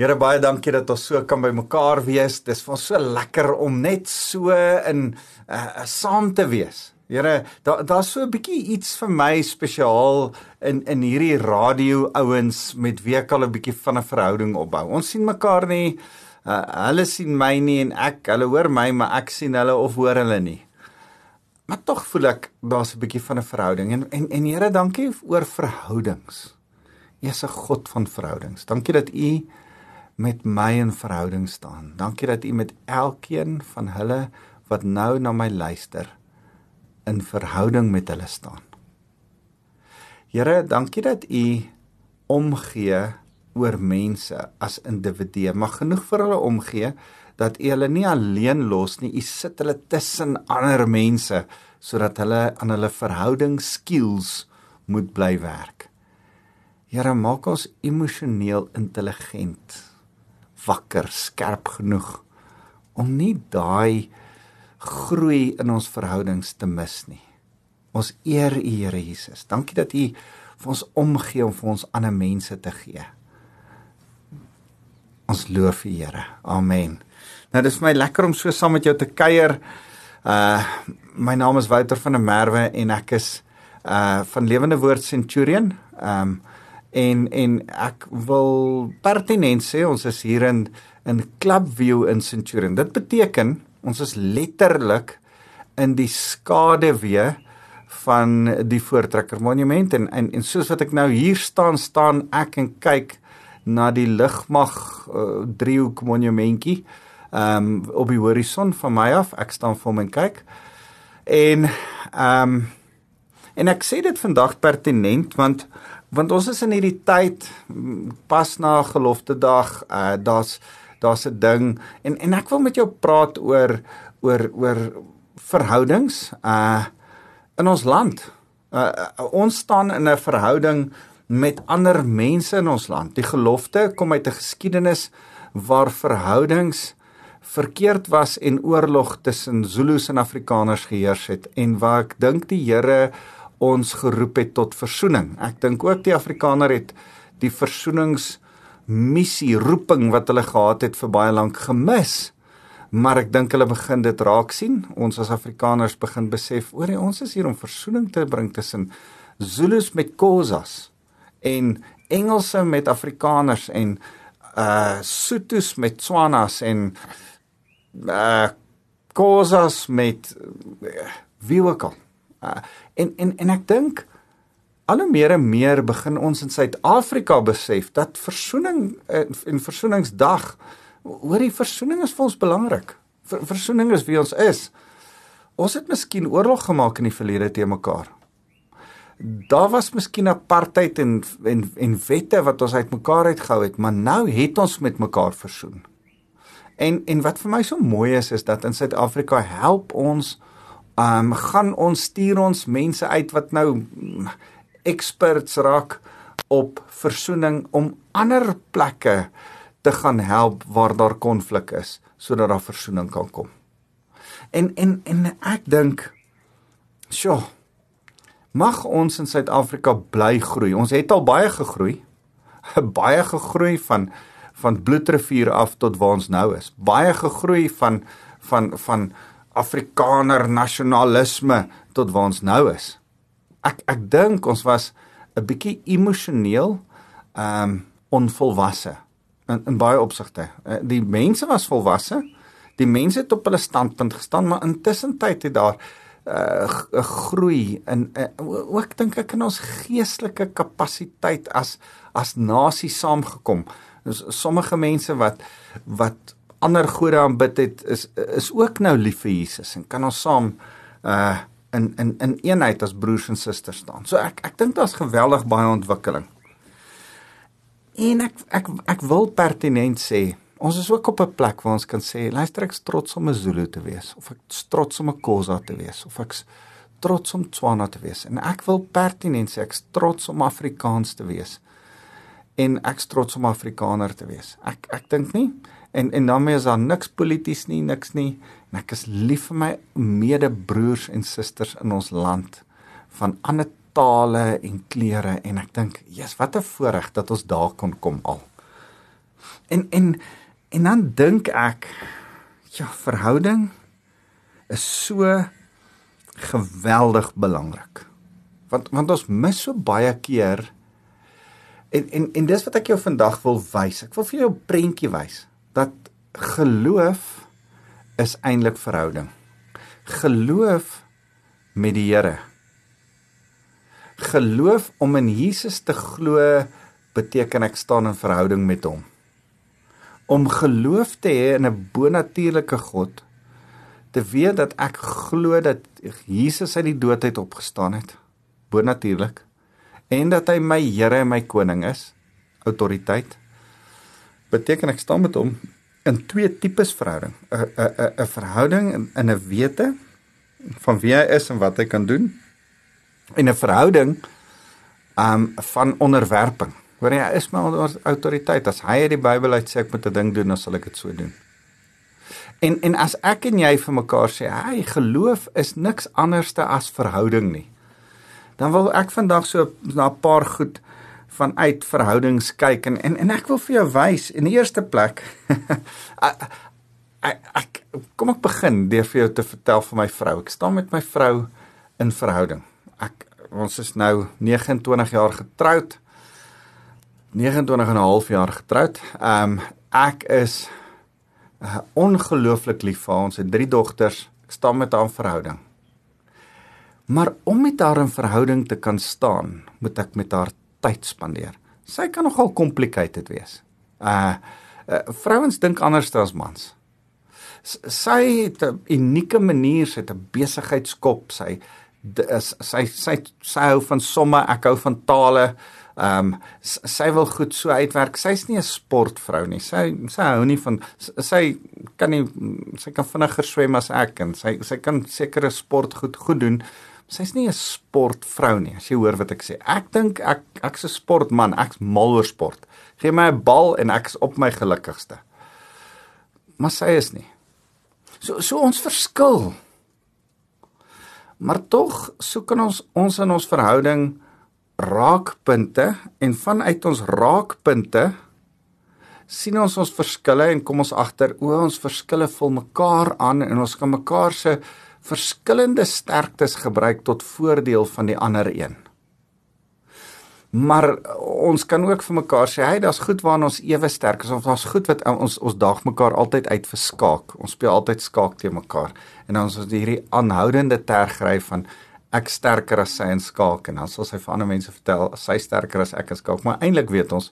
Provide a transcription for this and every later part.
Here baie dankie dat ons so kan by mekaar wees. Dis vir ons so lekker om net so in uh, saam te wees. Here, daar daar's so 'n bietjie iets vir my spesiaal in in hierdie radio ouens met wie ek al 'n bietjie van 'n verhouding opbou. Ons sien mekaar nie uh, hulle sien my nie en ek hulle hoor my, maar ek sien hulle of hoor hulle nie. Maar tog voel ek daar's 'n bietjie van 'n verhouding en en en Here, dankie oor verhoudings. U is 'n God van verhoudings. Dankie dat U met my in verhouding staan. Dankie dat U met elkeen van hulle wat nou na my luister in verhouding met hulle staan. Here, dankie dat U omgee oor mense as individue, maar genoeg vir hulle omgee dat U hulle nie alleen los nie. U sit hulle tussen ander mense sodat hulle aan hulle verhouding skills moet bly werk. Here, maak ons emosioneel intelligent wakker, skerp genoeg om nie daai groei in ons verhoudings te mis nie. Ons eer U Here Jesus. Dankie dat U vir ons omgee om vir ons ander mense te gee. Ons loof U Here. Amen. Nou dis vir my lekker om so saam met jou te kuier. Uh my naam is Wouter van der Merwe en ek is uh van Lewende Woord Centurion. Um en en ek wil pertinent sê ons is hier in in Clubview in Centurion. Dit beteken ons is letterlik in die skaduwee van die Voortrekker Monument en, en en soos wat ek nou hier staan staan ek en kyk na die lugmag uh, driehoek monumentjie um op die horison van my af. Ek staan vir hom en kyk. En um en ek sê dit vandag pertinent want want ons is in hierdie tyd pas na gelofte dag uh daar's daar's 'n ding en en ek wil met jou praat oor oor oor verhoudings uh in ons land. Uh ons staan in 'n verhouding met ander mense in ons land. Die gelofte kom uit 'n geskiedenis waar verhoudings verkeerd was en oorlog tussen Zulus en Afrikaners geheers het en waar ek dink die Here ons geroep het tot versoening. Ek dink ook die Afrikaner het die versoenings missie roeping wat hulle gehad het vir baie lank gemis. Maar ek dink hulle begin dit raak sien. Ons as Afrikaners begin besef, oor ons is hier om versoening te bring tussen Zulus met Khoisas en Engelse met Afrikaners en uh Sothos met Tswanas en uh Khoisas met uh, wie ook al. Uh, en en en ek dink al hoe meer en meer begin ons in Suid-Afrika besef dat versoening uh, en versoeningsdag hoor die versoening is vir ons belangrik. Ver, versoening is wie ons is. Ons het miskien oorlog gemaak in die verlede te mekaar. Daar was miskien apartheid en en en wette wat ons uitmekaar uitgehou het, maar nou het ons met mekaar versoen. En en wat vir my so mooi is is dat in Suid-Afrika help ons ehm um, gaan ons stuur ons mense uit wat nou experts raak op versoening om ander plekke te gaan help waar daar konflik is sodat daar versoening kan kom. En en en ek dink sjoe mag ons in Suid-Afrika bly groei. Ons het al baie gegroei. Baie gegroei van van bloedrivier af tot waar ons nou is. Baie gegroei van van van Afrikaner nasionalisme tot waar ons nou is. Ek ek dink ons was 'n bietjie emosioneel ehm um, onvolwasse in in baie opsigte. Uh, die mense was volwasse. Die mense het op hulle standpunt gestaan, maar intussen tyd het daar 'n uh, groei in uh, ook dink ek in ons geestelike kapasiteit as as nasie saamgekom. Dus sommige mense wat wat ander gode aanbid het is is ook nou lief vir Jesus en kan ons saam uh in in in eenheid as broers en susters staan. So ek ek dink daar's geweldig baie ontwikkeling. En ek ek ek wil pertinent sê, ons is ook op 'n plek waar ons kan sê, luister ek trots om 'n Zulu te wees of ek trots om 'n Khoza te wees of ek trots om Tswana te wees. En ek wil pertinent sê ek trots om Afrikaans te wees. En ek trots om Afrikaner te wees. Ek ek dink nie en en daarmee is daar niks polities nie, niks nie. En ek is lief vir my medebroers en susters in ons land van ander tale en kleure en ek dink, "Jesus, wat 'n voorreg dat ons daar kon kom al." En en en dan dink ek ja, verhouding is so geweldig belangrik. Want want ons mis so baie keer en en en dis wat ek jou vandag wil wys. Ek wil vir jou 'n prentjie wys dat geloof is eintlik verhouding. Geloof met die Here. Geloof om in Jesus te glo beteken ek staan in verhouding met hom. Om geloof te hê in 'n bonatuurlike God te weet dat ek glo dat Jesus uit die dood uit opgestaan het bonatuurlik en dat hy my Here en my koning is autoriteit beteken ek staan met hom in twee tipes verhouding. 'n 'n 'n verhouding in 'n wete van wie hy is en wat hy kan doen en 'n verhouding um van onderwerping. Hoor jy hy is my autoriteit. As hy uit die Bybel uit sê ek moet 'n ding doen dan sal ek dit so doen. En en as ek en jy vir mekaar sê, "Hey, geloof is niks anderste as verhouding nie." Dan wil ek vandag so na 'n paar goed vanuit verhoudings kyk en en, en ek wil vir jou wys in die eerste plek ek, ek kom ek begin deur vir jou te vertel van my vrou. Ek staan met my vrou in verhouding. Ek ons is nou 29 jaar getroud. 29 en 'n half jaar getroud. Ehm um, ek is uh, ongelooflik lief vir ons het drie dogters ek staan met haar in verhouding maar om met haar in verhouding te kan staan moet ek met haar tyd spandeer sy kan nogal complicated wees uh, uh vrouens dink anders as mans sy het 'n unieke manier sy het 'n besigheidskop sy is sy sy sy hou van somme ek hou van tale Ehm um, sy wil goed so uitwerk. Sy's nie 'n sportvrou nie. Sy sy hou nie van sy kan nie sy kan vinniger swem as ek en sy sy kan sekere sport goed goed doen. Sy's nie 'n sportvrou nie. As jy hoor wat ek sê. Ek dink ek ek's 'n sportman. Ek's mal oor sport. Gee my 'n bal en ek's op my gelukkigste. Maar sy is nie. So so ons verskil. Maar tog soek ons ons in ons verhouding raakpunte en vanuit ons raakpunte sien ons ons verskille en kom ons agter o ons verskille vul mekaar aan en ons kan mekaar se verskillende sterktes gebruik tot voordeel van die ander een. Maar ons kan ook vir mekaar sê, "Hey, daar's goed waarna ons ewe sterk is of daar's goed wat ons ons daag mekaar altyd uit vir skaak. Ons speel altyd skaak teen mekaar." En dan ons het hierdie aanhoudende tergry van ek sterker as sy in skaak en dan sal sy vir ander mense vertel sy sterker as ek in skaak maar eintlik weet ons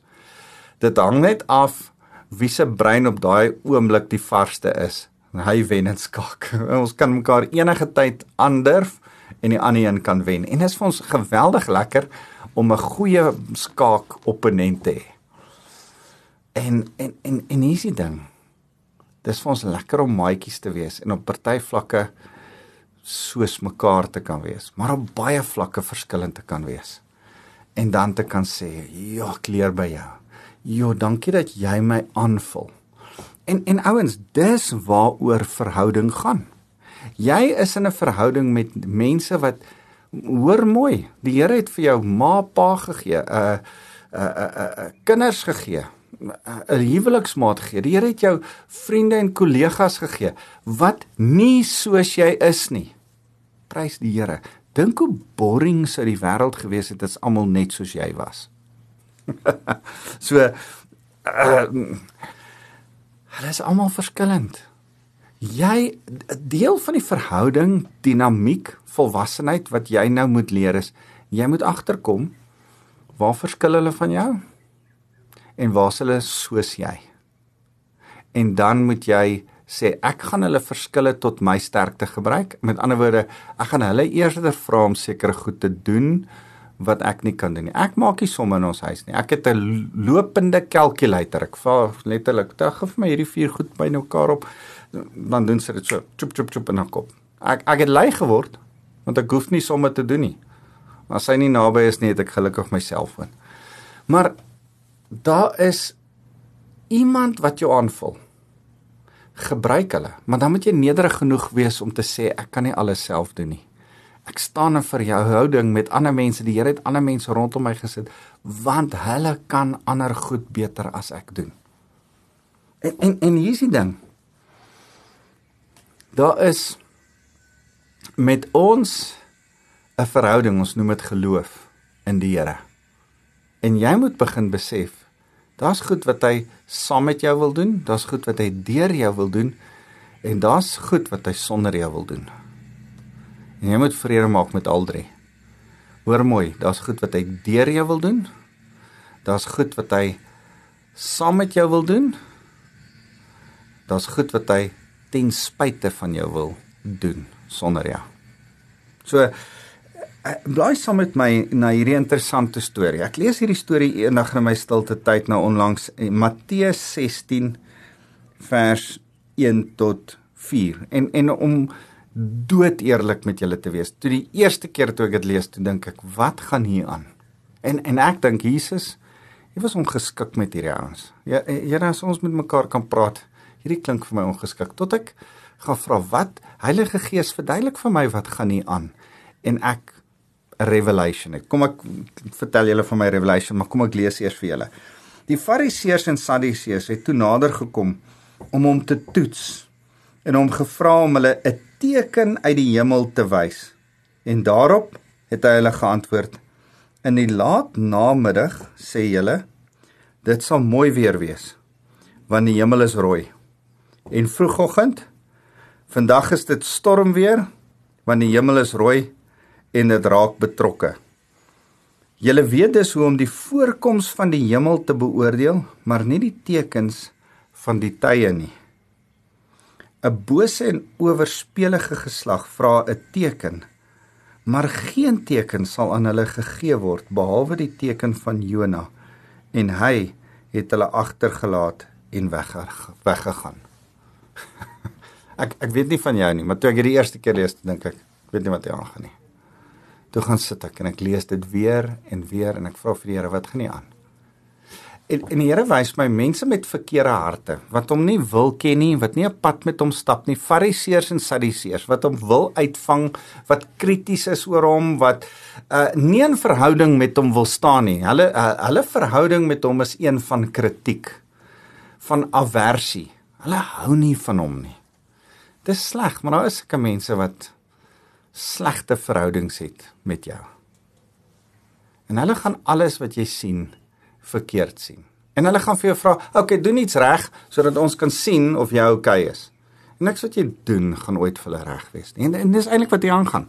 dit hang net af wie se brein op daai oomblik die varsste is hy wen in skaak ons kan mekaar enige tyd aandurf en die ander een kan wen en dit is vir ons geweldig lekker om 'n goeie skaak opponent te hê en en en en hierdie ding dis vir ons lekker om maatjies te wees en op party vlakke soos mekaar te kan wees, maar op baie vlakke verskillend te kan wees. En dan te kan sê, "Ja, ek leer by jou. Jo, dankie dat jy my aanvul." En en ouens, dis waaroor verhouding gaan. Jy is in 'n verhouding met mense wat hoor mooi, die Here het vir jou ma, pa gegee, 'n uh, 'n uh, 'n uh, uh, uh, kinders gegee. 'n huweliksmaat gegee. Die Here het jou vriende en kollegas gegee wat nie soos jy is nie prys die Here. Dink hoe boring sou die wêreld gewees het as almal net soos jy was. so uh, hulle is almal verskillend. Jy deel van die verhouding dinamiek volwassenheid wat jy nou moet leer is jy moet agterkom waar verskil hulle van jou en waar is hulle soos jy. En dan moet jy sê ek gaan hulle verskille tot my sterkte gebruik. Met ander woorde, ek gaan hulle eerder vra om sekere goed te doen wat ek nie kan doen nie. Ek maak nie somme in ons huis nie. Ek het 'n lopende kalkulator. Ek vra letterlik, "Dag, gee vir my hierdie vier goed by mekaar op." Dan doen sy dit so, chup chup chup in haar kop. Ek ek het lui geword want ek hoef nie somme te doen nie. As sy nie naby is nie, het ek gelukkig my selfoon. Maar daar is iemand wat jou aanvul gebruik hulle, maar dan moet jy nederig genoeg wees om te sê ek kan nie alles self doen nie. Ek staan in vir jou houding met ander mense. Die Here het ander mense rondom my gesit want hulle kan ander goed beter as ek doen. En en, en hier is die ding. Daar is met ons 'n verhouding, ons noem dit geloof in die Here. En jy moet begin besef, daar's goed wat hy saam met jou wil doen, daar's goed wat hy deur jou wil doen en daar's goed wat hy sonder jou wil doen. En jy moet vrede maak met al drie. Hoor mooi, daar's goed wat hy deur jou wil doen. Daar's goed wat hy saam met jou wil doen. Daar's goed wat hy ten spyte van jou wil doen sonder jou. So eh, blaai saam met my na hierdie interessante storie. Ek lees hierdie storie eendag in my stilte tyd nou onlangs Matteus 16 vers 1 tot 4. En en om dood eerlik met julle te wees. Toe die eerste keer toe ek dit lees, toe dink ek, wat gaan hier aan? En en ek dink Jesus, hy was ongeskik met hierdie ouens. Ja, Here, as ons met mekaar kan praat, hierdie klink vir my ongeskik. Tot ek gaan vra wat Heilige Gees verduidelik vir my wat gaan hier aan en ek revelation het. Kom ek vertel julle van my revelation, maar kom ek lees eers vir julle. Die Fariseërs en Sadduseërs het toe nader gekom om hom te toets en hom gevra om hulle 'n teken uit die hemel te wys. En daarop het hy hulle geantwoord: In die laat namiddag sê julle dit sal mooi weer wees want die hemel is rooi. En vroegoggend vandag is dit stormweer want die hemel is rooi en dit raak betrokke. Julle weet dus hoe om die voorkoms van die hemel te beoordeel, maar nie die tekens van die tye nie. 'n Bose en oorspelige geslag vra 'n teken, maar geen teken sal aan hulle gegee word behalwe die teken van Jona en hy het hulle agtergelaat en weggegaan. ek ek weet nie van jou nie, maar toe ek dit die eerste keer lees, dink ek, ek weet nie wat hier aangaan nie. Toe gaan sit ek en ek lees dit weer en weer en ek vra vir die Here wat gaan nie aan. En en die Here wys my mense met verkeerde harte wat hom nie wil ken nie, wat nie 'n pad met hom stap nie, Fariseërs en Sadduseërs wat hom wil uitvang, wat krities is oor hom, wat uh nie 'n verhouding met hom wil staan nie. Hulle uh, hulle verhouding met hom is een van kritiek, van aversie. Hulle hou nie van hom nie. Dis sleg, maar daar is sulke mense wat slegte verhoudings het met jou. En hulle gaan alles wat jy sien verkeerd sien. En hulle gaan vir jou vra, "Oké, okay, doen iets reg sodat ons kan sien of jy oukei okay is." En niks wat jy doen gaan ooit vir hulle reg wees nie. En, en dis eintlik wat hier aangaan.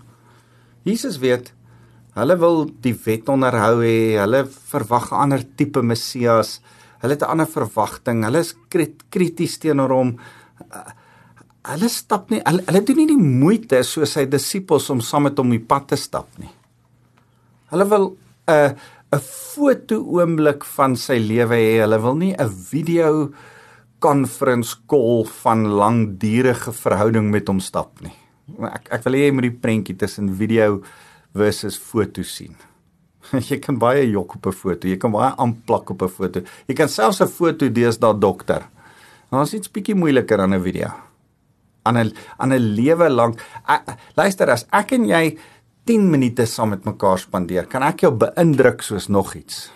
Jesus weet hulle wil die wet onderhou hê, hulle verwag 'n ander tipe Messias. Hulle het 'n ander verwagting. Hulle is krities teenoor hom hulle stap nie hulle, hulle doen nie die moeite soos sy disippels om saam met hom die pad te stap nie. Hulle wil 'n uh, 'n foto oomblik van sy lewe hê. Hulle wil nie 'n video conference call van langdurige verhouding met hom stap nie. Ek ek wil hê jy moet die prentjie tussen video versus foto sien. Jy kan baie jok op 'n foto, jy kan baie aanplak op 'n foto. Jy kan selfs 'n foto deesdae dokter. Dit is iets bietjie moeiliker aan 'n video aan 'n aan 'n lewe lank. Luister as ek en jy 10 minute saam met mekaar spandeer, kan ek jou beïndruk soos nog iets.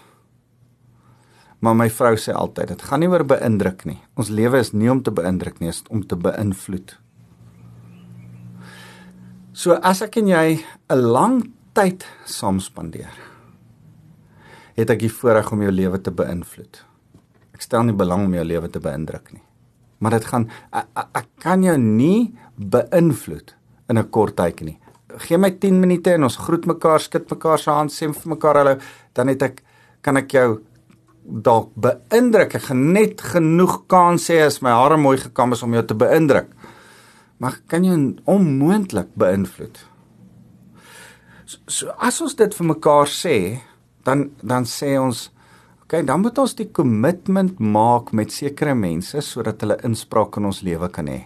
Maar my vrou sê altyd, dit gaan nie oor beïndruk nie. Ons lewe is nie om te beïndruk nie, is om te beïnvloed. So as ek en jy 'n lang tyd saam spandeer, het ek die voorreg om jou lewe te beïnvloed. Ek stel nie belang om jou lewe te beïndruk nie maar dit gaan ek kan jou nie beïnvloed in 'n kort tydjie nie. Gee my 10 minute en ons groet mekaar, skud mekaar se hand, sê vir mekaar hallo, dan het ek kan ek jou dalk beïndruk. Ek gaan net genoeg kans hê as my hare mooi gekam is om jou te beïndruk. Maar kan jy onmoontlik beïnvloed? So, so as ons dit vir mekaar sê, dan dan sê ons OK, dan moet ons die kommitment maak met sekere mense sodat hulle inspraak in ons lewe kan hê.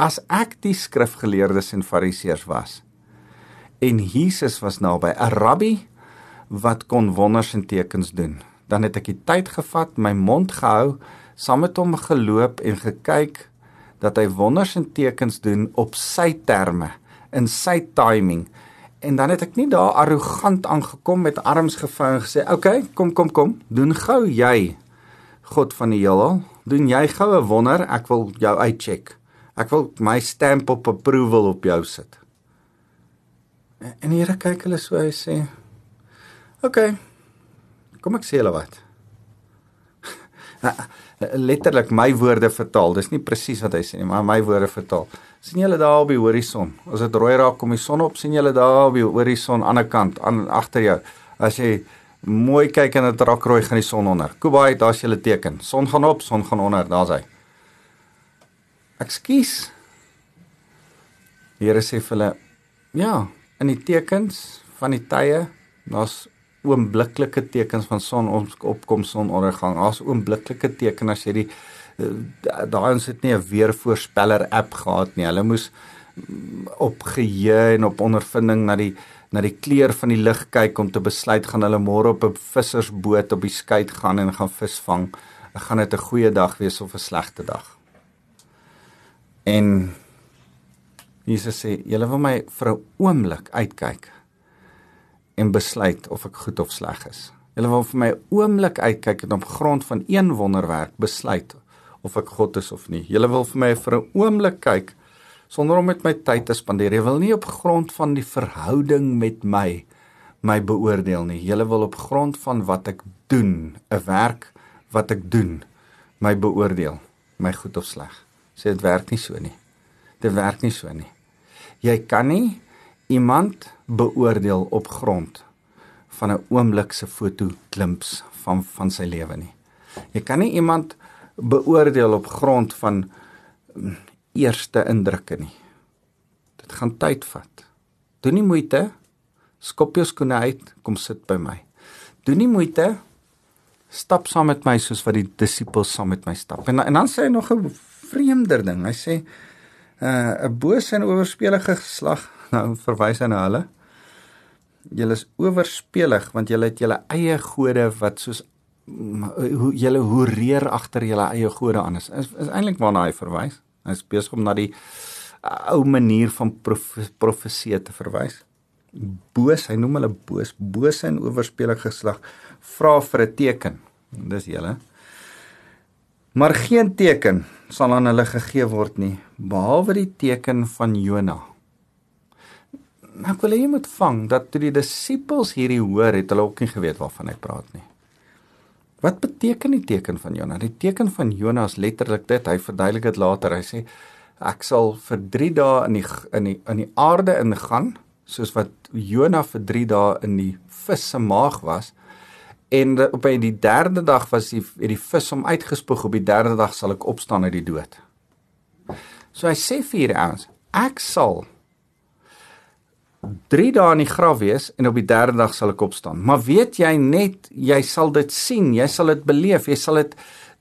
As ek die skrifgeleerdes en fariseërs was en Jesus was naby, 'n rabbi wat kon wonders en tekens doen, dan het ek die tyd gevat, my mond gehou, saam met hom geloop en gekyk dat hy wonders en tekens doen op sy terme, in sy timing. En dan het ek nie daar arrogant aangekom met arms gevou en gesê, "Oké, okay, kom kom kom, doen gou jy God van die heelal, Doen jy gou 'n wonder, ek wil jou uitcheck. Ek wil my stamp op approval op jou sit. En die Here kyk hulle so hy sê: "Oké. Okay, kom ek sê hulle wat." letterlik my woorde vertaal. Dis nie presies wat hy sê nie, maar my woorde vertaal. sien julle daar op die horison? As dit rooi raak kom die son op, sien julle daar op die horison aan die kant, aan agter jou. As jy mooi kyk en dit raak rooi, gaan die son onder. Kubai, daar's julle teken. Son gaan op, son gaan onder, daar's hy. Ekskuus. Die Here sê vir hulle, ja, in die tekens van die tye, daar's oombliklike tekens van son opkom son ondergang. Daar's oombliklike teken as jy die eh, daai ons het nie 'n weervoorspeller app gehad nie. Hulle moes mm, op geheue en op ondervinding na die na die kleur van die lig kyk om te besluit gaan hulle môre op 'n vissersboot op die skei gaan en gaan visvang. Gaan dit 'n goeie dag wees of 'n slegte dag? En Jesus sê, "Julle wil my vir 'n oomblik uitkyk." en besluit of ek goed of sleg is. Hulle wil vir my oomblik uitkyk en op grond van een wonderwerk besluit of ek God is of nie. Hulle wil vir my vir 'n oomblik kyk sonder om met my tyd te spandeer. Hulle wil nie op grond van die verhouding met my my beoordeel nie. Hulle wil op grond van wat ek doen, 'n werk wat ek doen, my beoordeel, my goed of sleg. Sê dit werk nie so nie. Dit werk nie so nie. Jy kan nie iemand beoordeel op grond van 'n oomblik se foto klimps van van sy lewe nie. Jy kan nie iemand beoordeel op grond van mm, eerste indrukke nie. Dit gaan tyd vat. Doen nie moeite. Skop jou skoene uit, kom sit by my. Doen nie moeite. Stap saam met my soos wat die disippels saam met my stap. En en dan sê hy nog 'n vreemder ding. Hy sê uh, 'n bose en oorspelige geslag nou verwys hy na hulle. Julle is oorspelig want julle het julle eie gode wat soos hoe julle hoe reer agter julle eie gode aan is. Is, is eintlik waarna hy verwys. Hy is besig om na die uh, ou manier van prof, profesie te verwys. Boos, hy noem hulle boos, bose en oorspelig geslag vra vir 'n teken. Dis julle. Maar geen teken sal aan hulle gegee word nie behalwe die teken van Jonah nou ek wil hê jy moet vang dat toe die disippels hierdie hoor, het hulle ook nie geweet waarvan hy praat nie. Wat beteken die teken van Jona? Die teken van Jona is letterlik dit. Hy verduidelik dit later. Hy sê ek sal vir 3 dae in die in die in die aarde ingaan soos wat Jona vir 3 dae in die vis se maag was. En op die derde dag was die die vis om uitgespoeg op die derde dag sal ek opstaan uit die dood. So hy sê vir hierdie ouens, ek sal 3 dae in die graf wees en op die derde dag sal ek opstaan. Maar weet jy net, jy sal dit sien, jy sal dit beleef, jy sal dit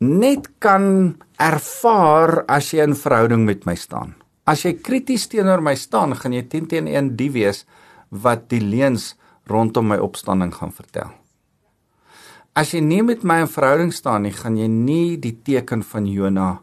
net kan ervaar as jy in verhouding met my staan. As jy krities teenoor my staan, gaan jy teen teen een die wees wat die leuns rondom my opstanding gaan vertel. As jy nie met my in verhouding staan nie, gaan jy nie die teken van Jona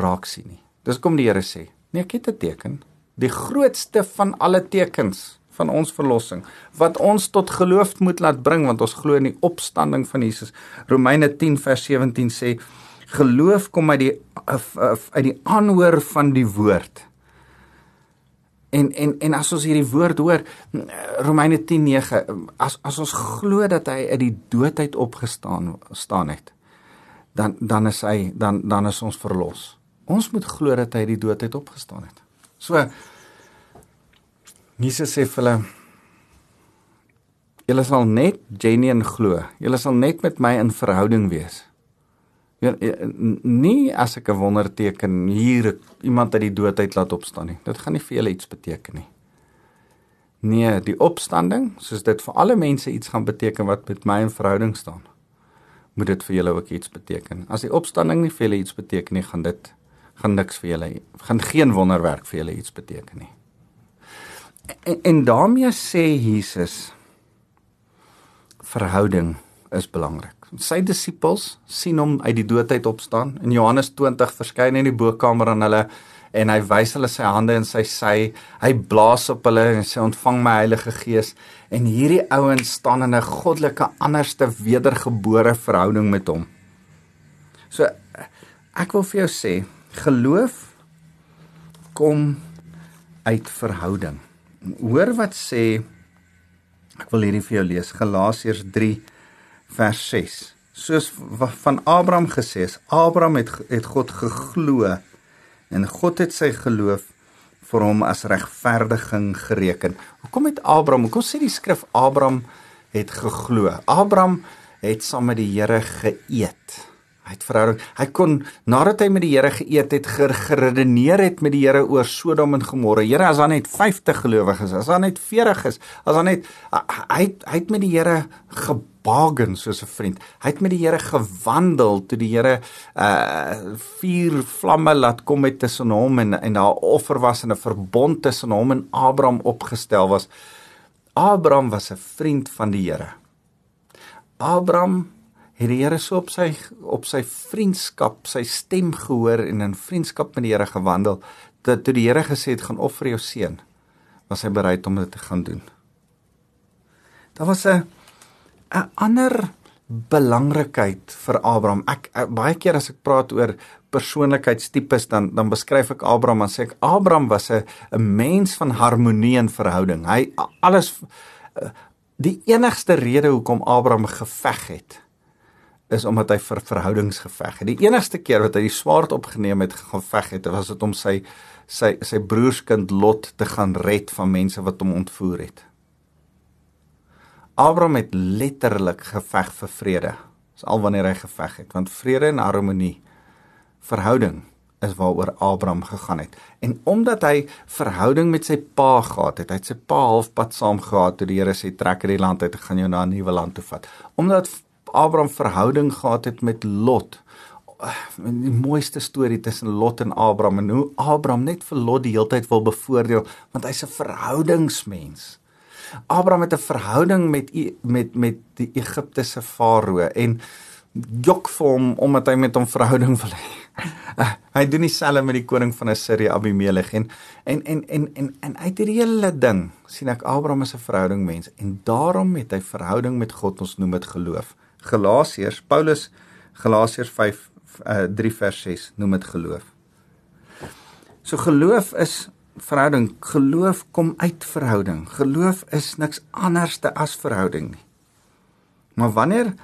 raak sien nie. Dis kom die Here sê. Nee, ek het 'n teken die grootste van alle tekens van ons verlossing wat ons tot geloof moet laat bring want ons glo in die opstanding van Jesus. Romeine 10 vers 17 sê geloof kom uit die uit die aanhoor van die woord. En en en as ons hierdie woord hoor Romeine 10:9 as as ons glo dat hy uit die dood uit opgestaan staan het dan dan is hy dan dan is ons verlos. Ons moet glo dat hy uit die dood uit opgestaan het. So Jesus sê vir hulle Julle sal net genuen glo. Julle sal net met my in verhouding wees. Ja, nie as ek 'n wonderteken hier iemand uit die dood uit laat opstaan nie. Dit gaan nie vir julle iets beteken nie. Nee, die opstanding, soos dit vir alle mense iets gaan beteken wat met my in verhouding staan, moet dit vir julle ook iets beteken. As die opstanding nie vir julle iets beteken nie, gaan dit gaan niks vir julle gaan geen wonderwerk vir julle iets beteken nie. En, en daarmee sê Jesus verhouding is belangrik. Sy disippels sien hom uit die dood uit opstaan. In Johannes 20 verskyn hy in die bokkamer aan hulle en hy wys hulle sy hande en sy sy. Hy blaas op hulle en sê ontvang my Heilige Gees. En hierdie ouens staan in 'n goddelike anderste wedergebore verhouding met hom. So Ek wil vir jou sê, geloof kom uit verhouding. Hoor wat sê ek wil hierdie vir jou lees Galasiërs 3 vers 6. Soos van Abraham gesê is, Abraham het het God geglo en God het sy geloof vir hom as regverdiging gereken. Hoekom het Abraham, hoekom sê die skrif Abraham het geglo? Abraham het saam met die Here geëet. Hy het verhouding. Hy kon nadat hy met die Here geëet het, geredeneer het met die Here oor Sodom en Gomorra. Here, as daar net 50 gelowiges is, as daar net 40 is, as daar net hy hy het met die Here gebagen soos 'n vriend. Hy het met die Here gewandel toe die Here uh vier vlamme laat kom met tussen hom en en daar offer was en 'n verbond tussen hom en Abraham opgestel was. Abraham was 'n vriend van die Here. Abraham het die Here so op sy op sy vriendskap, sy stem gehoor en in vriendskap met die Here gewandel dat toe die Here gesê het gaan offer jou seun, was hy bereid om dit te gaan doen. Daar was 'n 'n ander belangrikheid vir Abraham. Ek, ek baie keer as ek praat oor persoonlikheidstipes dan dan beskryf ek Abraham en sê ek Abraham was 'n 'n mens van harmonie en verhouding. Hy alles die enigste rede hoekom Abraham geveg het is omdat hy vir verhoudings geveg het. Die enigste keer wat hy die swaard opgeneem het geveg het, was dit om sy sy sy broerskind Lot te gaan red van mense wat hom ontvoer het. Abraham het letterlik geveg vir vrede. Dis al wanneer hy geveg het, want vrede en harmonie verhouding is waaroor Abraham gegaan het. En omdat hy verhouding met sy pa gehad het, hy het sy pa halfpad saamgegaan toe die Here sê trek uit die land uit, ek gaan jou na 'n nuwe land toe vat. Omdat Abraham verhouding gehad het met Lot. Die mooiste storie tussen Lot en Abraham en hoe Abraham net vir Lot die hele tyd wil bevoordeel want hy's 'n verhoudingsmens. Abraham het 'n verhouding met met met die Egiptiese farao en jok vir hom omdat hy met hom verhouding wil hê. hy doen dieselfde met die koning van Assirië Abimelech en en en en en, en uit hierdie hele ding sien ek Abraham is 'n verhouding mens en daarom het hy verhouding met God ons noem dit geloof. Galasiërs, Paulus Galasiërs 5 uh, 3 vers 6 noem dit geloof. So geloof is verhouding. Geloof kom uit verhouding. Geloof is niks anderste as verhouding nie. Maar wanneer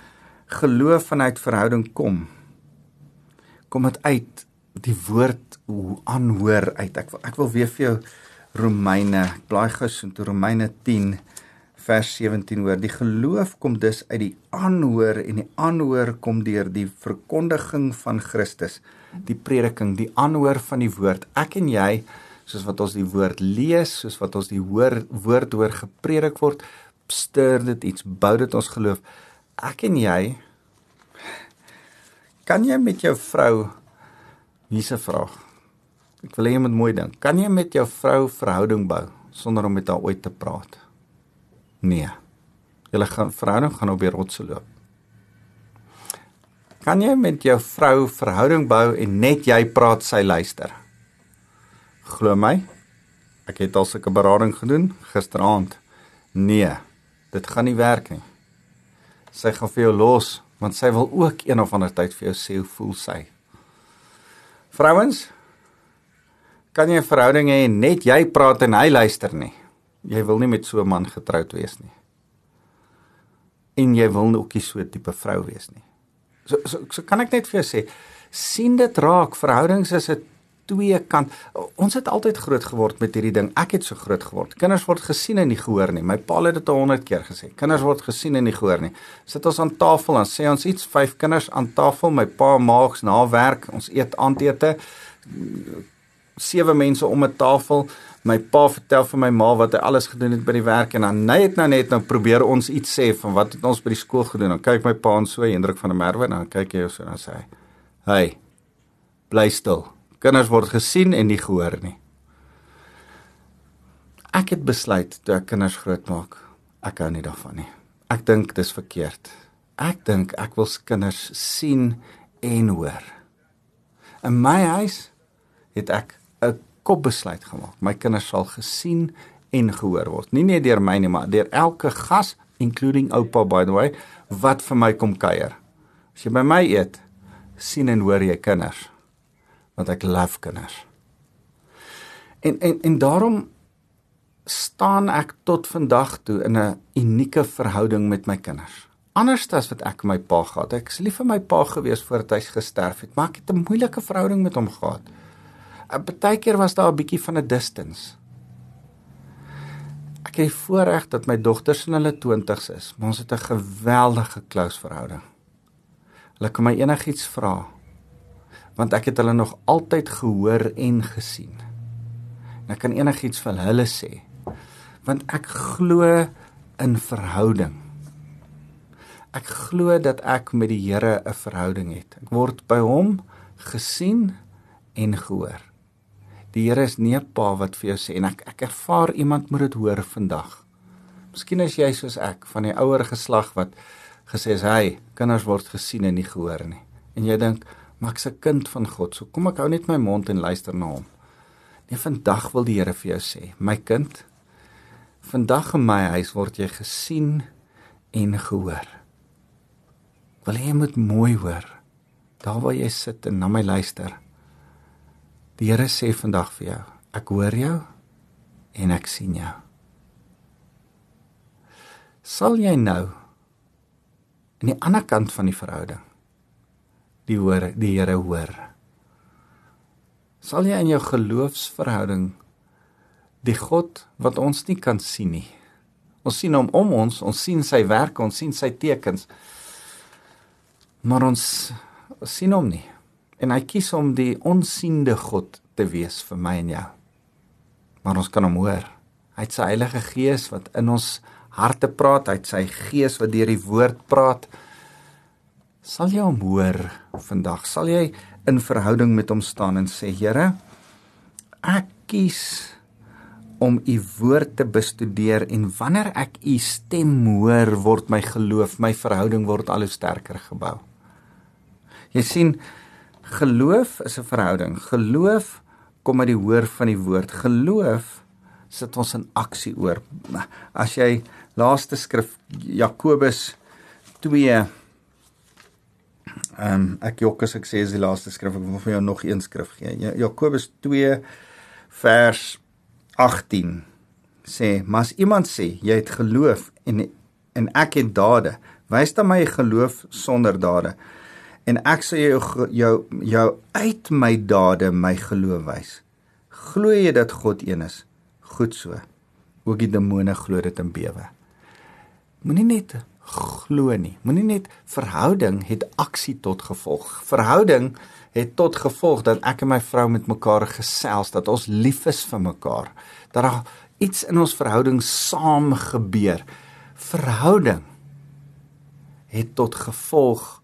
geloof vanuit verhouding kom, kom dit uit die woord hoe aanhoor uit. Ek wil ek wil weer vir jou Romeine, blaai gou so toe Romeine 10 vers 17 hoor die geloof kom dus uit die aanhoor en die aanhoor kom deur die verkondiging van Christus die prediking die aanhoor van die woord ek en jy soos wat ons die woord lees soos wat ons die hoor woord hoor gepredik word stuur dit iets bou dit ons geloof ek en jy kan jy met jou vrou hierse vraag ek wil hê jy moet mooi dink kan jy met jou vrou verhouding bou sonder om met haar ooit te praat Nee. Julle gaan verhouding gaan op die rotse loop. Kan jy met jou vrou verhouding bou en net jy praat sy luister? Glo my. Ek het al sulke berading gedoen gisteraand. Nee, dit gaan nie werk nie. Sy gaan vir jou los want sy wil ook een of ander tyd vir jou sê hoe voel sy. Vrouens, kan jy 'n verhouding hê net jy praat en hy luister nie? jy wil nie met so 'n man getroud wees nie. En jy wil ook nie so 'n tipe vrou wees nie. So, so so kan ek net vir jou sê, sien dit raak, verhoudings is 'n twee kant. Ons het altyd groot geword met hierdie ding. Ek het so groot geword. Kinders word gesien en nie gehoor nie. My pa het dit 100 keer gesê. Kinders word gesien en nie gehoor nie. Sit ons aan tafel en sê ons iets, vyf kinders aan tafel, my pa maags na werk, ons eet aandete. Sewe mense om 'n tafel my pa vertel vir my ma wat hy alles gedoen het by die werk en dan net nou net nou probeer ons iets sê van wat het ons by die skool gedoen. Dan kyk my pa en so Hendrik van der Merwe en dan kyk hy so en dan sê hy: "Hey, bly stil. Kinders word gesien en nie gehoor nie." Ek het besluit toe ek kinders grootmaak, ek hou nie daarvan nie. Ek dink dis verkeerd. Ek dink ek wil kinders sien en hoor. In my huis het ek 'n kopbesluit gemaak. My kinders sal gesien en gehoor word. Nie net deur my nie, maar deur elke gas, including oupa by the way, wat vir my kom kuier. As jy by my eet, sien en hoor jy kinders. Want ek lief kinders. En en en daarom staan ek tot vandag toe in 'n unieke verhouding met my kinders. Anders as wat ek my pa gehad. Ek is lief vir my pa gewees voordat hy gesterf het, maar ek het 'n moeilike verhouding met hom gehad. 'n Partykeer was daar 'n bietjie van 'n distance. Ek het voorreg dat my dogters in hulle 20's is, maar ons het 'n geweldige close verhouding. Hulle kan my enigiets vra want ek het hulle nog altyd gehoor en gesien. En ek kan enigiets van hulle sê want ek glo in verhouding. Ek glo dat ek met die Here 'n verhouding het. Ek word by hom gesien en gehoor. Die Here is nie 'n pa wat vir jou sê en ek ek ervaar iemand moet dit hoor vandag. Miskien is jy soos ek van die ouer geslag wat gesê het hy kinders word gesien en nie gehoor nie. En jy dink, maar ek's 'n kind van God, so kom ek hou net my mond en luister na hom. Nee, vandag wil die Here vir jou sê, my kind, Vandag in my huis word jy gesien en gehoor. Wil jy moet mooi hoor. Daar waar jy sit en na my luister. Die Here sê vandag vir jou, ek hoor jou en ek sien jou. Sal jy nou aan die ander kant van die verhouding die hoor die Here hoor? Sal jy in jou geloofsverhouding die God wat ons nie kan sien nie. Ons sien hom om ons, ons sien sy werk, ons sien sy tekens. Maar ons sien hom nie. En hy kies om die onsiende God te wees vir my en jou. Maar ons kan hom hoor. Hy het sy Heilige Gees wat in ons harte praat, hy het sy Gees wat deur die woord praat. Sal jy hom hoor vandag? Sal jy in verhouding met hom staan en sê, Here, ek kies om u woord te bestudeer en wanneer ek u stem hoor word my geloof, my verhouding word al hoe sterker gebou. Jy sien geloof is 'n verhouding. Geloof kom uit die hoor van die woord. Geloof sit ons in aksie oor. As jy laaste skrif Jakobus 2 ehm um, ek jok as ek sê is die laaste skrif ek wil vir jou nog een skrif gee. Jakobus 2 vers 18 sê, "Maar as iemand sê jy het geloof en en ek het dade, wys dan my geloof sonder dade en ek sê jou jou jou uit my dade my geloof wys. Glo jy dat God een is? Goed so. Ook die demone glo dit en bewe. Moenie net glo nie. Moenie net verhouding het aksie tot gevolg. Verhouding het tot gevolg dat ek en my vrou met mekaar gesels, dat ons lief is vir mekaar, dat daar iets in ons verhouding saam gebeur. Verhouding het tot gevolg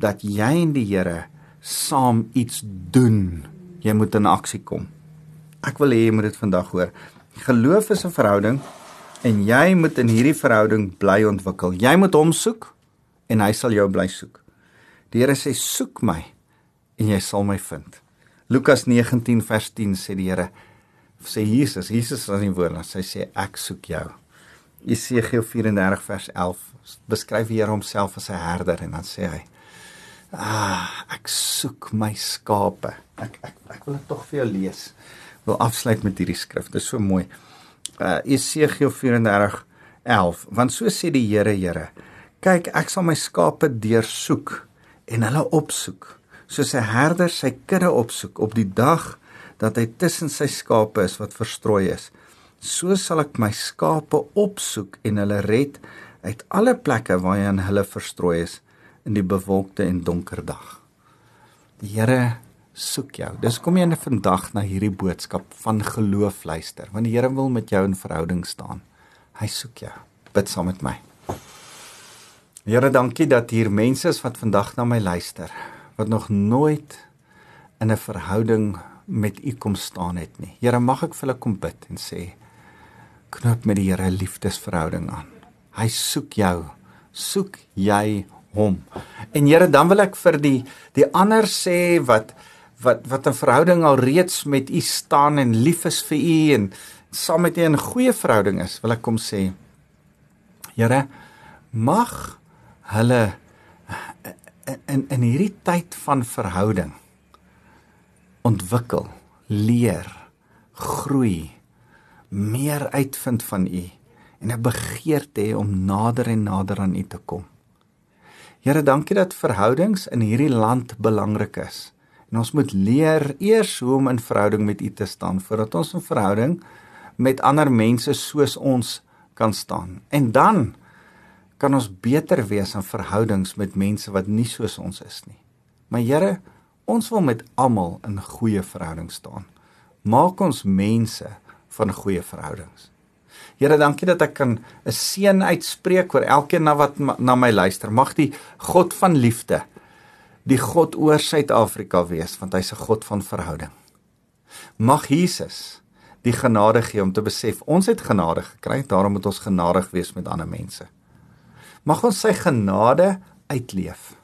dat jy en die Here saam iets doen. Jy moet in aksie kom. Ek wil hê jy moet dit vandag hoor. Geloof is 'n verhouding en jy moet in hierdie verhouding bly ontwikkel. Jy moet hom soek en hy sal jou bly soek. Die Here sê soek my en jy sal my vind. Lukas 19 vers 10 sê die Here sê Jesus, Jesus aan die woord, hy sê ek soek jou. Jesegiel 34 vers 11 beskryf die Here homself as 'n herder en dan sê hy Ah, ek soek my skape. Ek ek ek wil dit tog vir jou lees. Wil afsluit met hierdie skrif. Dit is so mooi. Uh Esegiel 34:11. Want so sê die Here, Here, kyk, ek sal my skape deursoek en hulle opsoek soos 'n herder sy kudde opsoek op die dag dat hy tussen sy skape is wat verstrooi is. So sal ek my skape opsoek en hulle red uit alle plekke waarheen hulle verstrooi is in die bewolkte en donker dag. Die Here soek jou. Dis kom jy vandag na hierdie boodskap van geloof luister, want die Here wil met jou in verhouding staan. Hy soek jou. Bid saam met my. Here, dankie dat hier mense is wat vandag na my luister wat nog nooit in 'n verhouding met U kom staan het nie. Here, mag ek vir hulle kom bid en sê knoop met die Here 'n liefdesverhouding aan. Hy soek jou. Soek jy hom. En Here, dan wil ek vir die die ander sê wat wat wat 'n verhouding al reeds met U staan en lief is vir U en saam met U 'n goeie verhouding is, wil ek kom sê Here, mag hulle in in hierdie tyd van verhouding ontwikkel, leer, groei, meer uitvind van U en 'n begeerte hê om nader en nader aan U te kom. Here, dankie dat verhoudings in hierdie land belangrik is. En ons moet leer eers hoe om in verhouding met U te staan voordat ons 'n verhouding met ander mense soos ons kan staan. En dan kan ons beter wees in verhoudings met mense wat nie soos ons is nie. Maar Here, ons wil met almal in goeie verhouding staan. Maak ons mense van goeie verhoudings. Here, dankie dat ek kan 'n seën uitspreek oor elkeen na wat na my luister. Mag die God van liefde die God oor Suid-Afrika wees, want hy's 'n God van verhouding. Mag Jesus die genade gee om te besef ons het genade gekry, daarom moet ons genadig wees met ander mense. Mag ons sy genade uitleef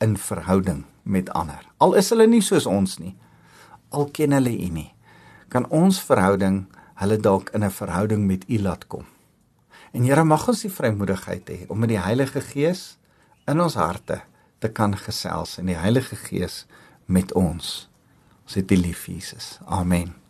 in verhouding met ander. Al is hulle nie soos ons nie, al ken hulle U nie, kan ons verhouding hulle dalk in 'n verhouding met U laat kom. En Here mag ons die vrymoedigheid hê om met die Heilige Gees in ons harte te kan gesels en die Heilige Gees met ons. Ons het U lief Jesus. Amen.